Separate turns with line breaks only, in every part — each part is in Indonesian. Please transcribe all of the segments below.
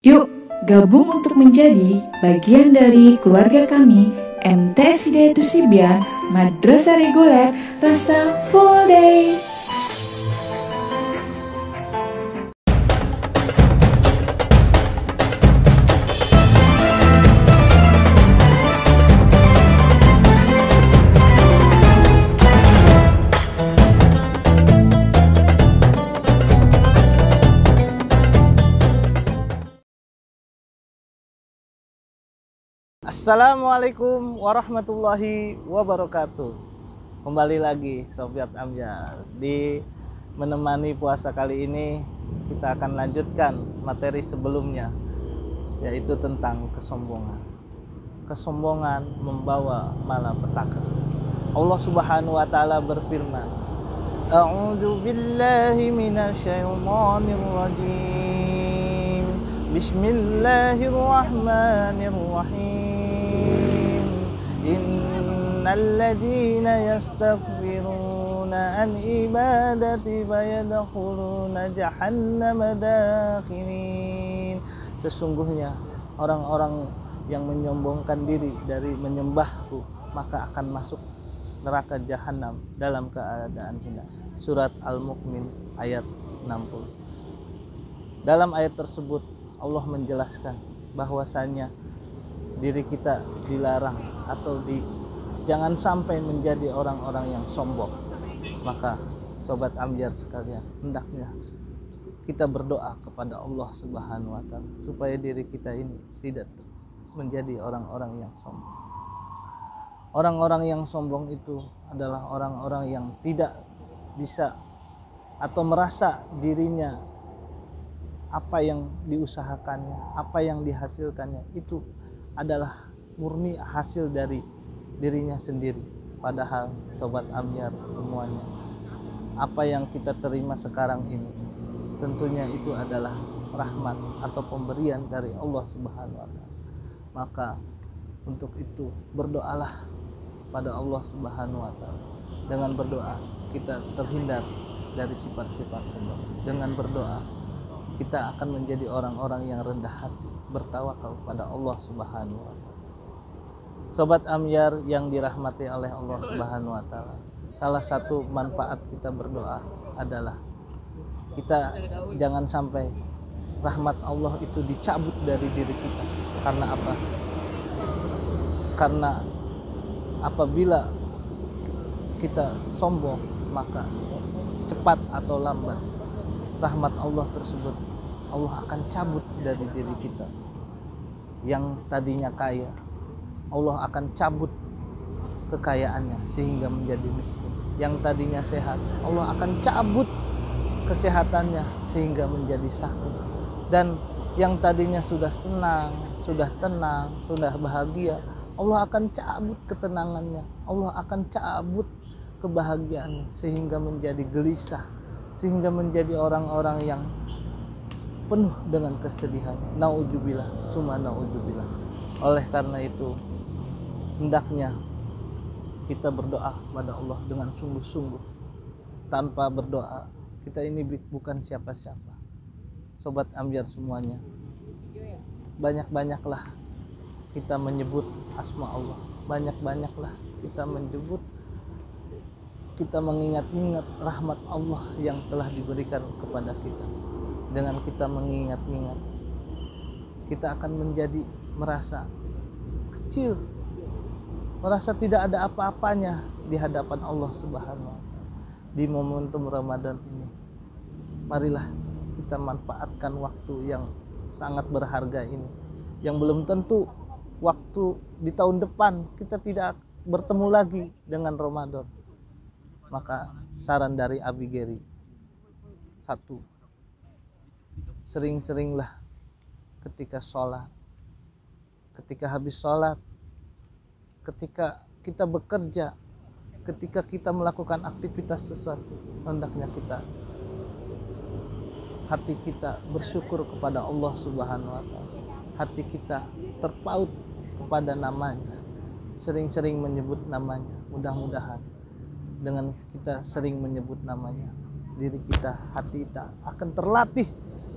Yuk, gabung untuk menjadi bagian dari keluarga kami MTSD Tusibian Madrasah Reguler Rasa Full Day.
Assalamualaikum warahmatullahi wabarakatuh. Kembali lagi Sofiat Amjad di menemani puasa kali ini kita akan lanjutkan materi sebelumnya yaitu tentang kesombongan. Kesombongan membawa malapetaka. Allah Subhanahu wa taala berfirman, A'udzu billahi minasyaitonir rajim. Bismillahirrahmanirrahim. إن الذين يستكبرون عن عبادتي فيدخلون جهنم داخرين Sesungguhnya orang-orang yang menyombongkan diri dari menyembahku maka akan masuk neraka jahanam dalam keadaan hina. Surat Al-Mukmin ayat 60. Dalam ayat tersebut Allah menjelaskan bahwasanya diri kita dilarang atau di jangan sampai menjadi orang-orang yang sombong maka sobat amjar sekalian hendaknya kita berdoa kepada Allah Subhanahu wa taala supaya diri kita ini tidak menjadi orang-orang yang sombong. Orang-orang yang sombong itu adalah orang-orang yang tidak bisa atau merasa dirinya apa yang diusahakannya, apa yang dihasilkannya itu adalah murni hasil dari dirinya sendiri. Padahal sobat amyar semuanya, apa yang kita terima sekarang ini tentunya itu adalah rahmat atau pemberian dari Allah Subhanahu wa taala. Maka untuk itu berdoalah pada Allah Subhanahu wa taala. Dengan berdoa kita terhindar dari sifat-sifat. Dengan berdoa kita akan menjadi orang-orang yang rendah hati, bertawakal pada Allah Subhanahu wa taala. Sobat Amyar yang dirahmati oleh Allah Subhanahu wa taala. Salah satu manfaat kita berdoa adalah kita jangan sampai rahmat Allah itu dicabut dari diri kita. Karena apa? Karena apabila kita sombong, maka cepat atau lambat rahmat Allah tersebut Allah akan cabut dari diri kita yang tadinya kaya Allah akan cabut kekayaannya sehingga menjadi miskin. Yang tadinya sehat, Allah akan cabut kesehatannya sehingga menjadi sakit. Dan yang tadinya sudah senang, sudah tenang, sudah bahagia, Allah akan cabut ketenangannya. Allah akan cabut kebahagiaannya sehingga menjadi gelisah, sehingga menjadi orang-orang yang penuh dengan kesedihan. Nauzubillah, cuma nauzubillah. Oleh karena itu, hendaknya kita berdoa pada Allah dengan sungguh-sungguh tanpa berdoa kita ini bukan siapa-siapa sobat ambiar semuanya banyak-banyaklah kita menyebut asma Allah banyak-banyaklah kita menyebut kita mengingat-ingat rahmat Allah yang telah diberikan kepada kita dengan kita mengingat-ingat kita akan menjadi merasa kecil merasa tidak ada apa-apanya di hadapan Allah Subhanahu wa di momentum Ramadan ini. Marilah kita manfaatkan waktu yang sangat berharga ini. Yang belum tentu waktu di tahun depan kita tidak bertemu lagi dengan Ramadan. Maka saran dari Abi Geri satu sering-seringlah ketika sholat ketika habis sholat ketika kita bekerja, ketika kita melakukan aktivitas sesuatu, hendaknya kita hati kita bersyukur kepada Allah Subhanahu wa taala. Hati kita terpaut kepada namanya. Sering-sering menyebut namanya. Mudah-mudahan dengan kita sering menyebut namanya, diri kita, hati kita akan terlatih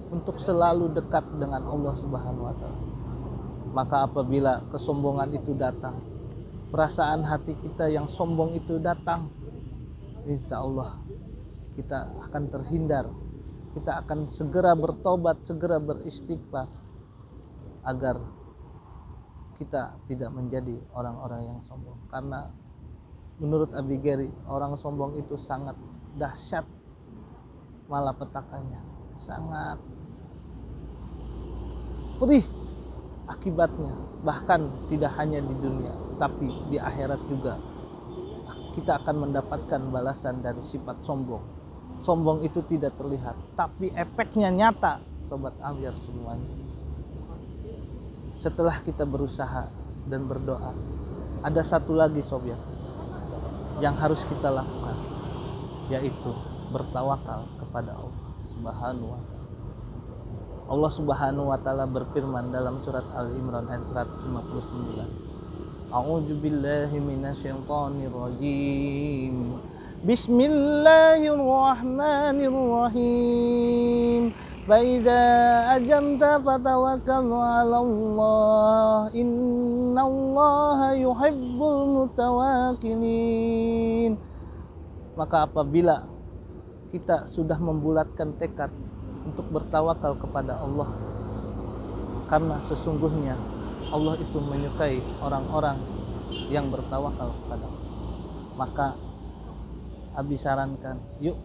untuk selalu dekat dengan Allah Subhanahu wa taala. Maka apabila kesombongan itu datang, perasaan hati kita yang sombong itu datang, insya Allah kita akan terhindar. Kita akan segera bertobat, segera beristighfar agar kita tidak menjadi orang-orang yang sombong karena menurut Abigeri orang sombong itu sangat dahsyat malapetakannya sangat perih akibatnya. Bahkan tidak hanya di dunia tapi di akhirat juga. Kita akan mendapatkan balasan dari sifat sombong. Sombong itu tidak terlihat tapi efeknya nyata sobat amir semuanya. Setelah kita berusaha dan berdoa ada satu lagi sobat yang harus kita lakukan yaitu bertawakal kepada Allah Subhanahu wa taala. Allah Subhanahu wa taala berfirman dalam surat Al Imran ayat 159. A'udzu billahi minasyaitonir rajim. Bismillahirrahmanirrahim. فإذا أجمت فتوكل على الله إن الله يحب المتواكلين maka apabila kita sudah membulatkan tekad untuk bertawakal kepada Allah karena sesungguhnya Allah itu menyukai orang-orang yang bertawakal kepada Allah maka Abi sarankan yuk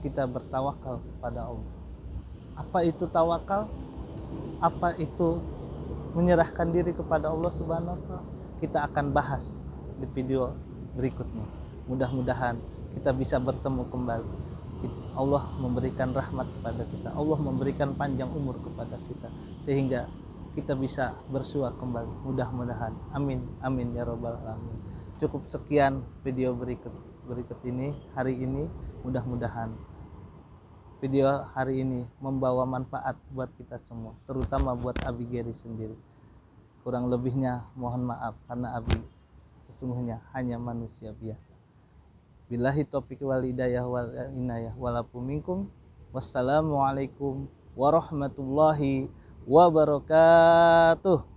kita bertawakal kepada Allah apa itu tawakal? Apa itu menyerahkan diri kepada Allah Subhanahu wa taala? Kita akan bahas di video berikutnya. Mudah-mudahan kita bisa bertemu kembali. Allah memberikan rahmat kepada kita. Allah memberikan panjang umur kepada kita sehingga kita bisa bersua kembali. Mudah-mudahan. Amin. Amin ya robbal alamin. Cukup sekian video berikut berikut ini hari ini. Mudah-mudahan video hari ini membawa manfaat buat kita semua, terutama buat Abi Geri sendiri. Kurang lebihnya mohon maaf karena Abi sesungguhnya hanya manusia biasa. Billahi taufiq wal hidayah wal inayah walaupun minkum. Wassalamualaikum warahmatullahi wabarakatuh.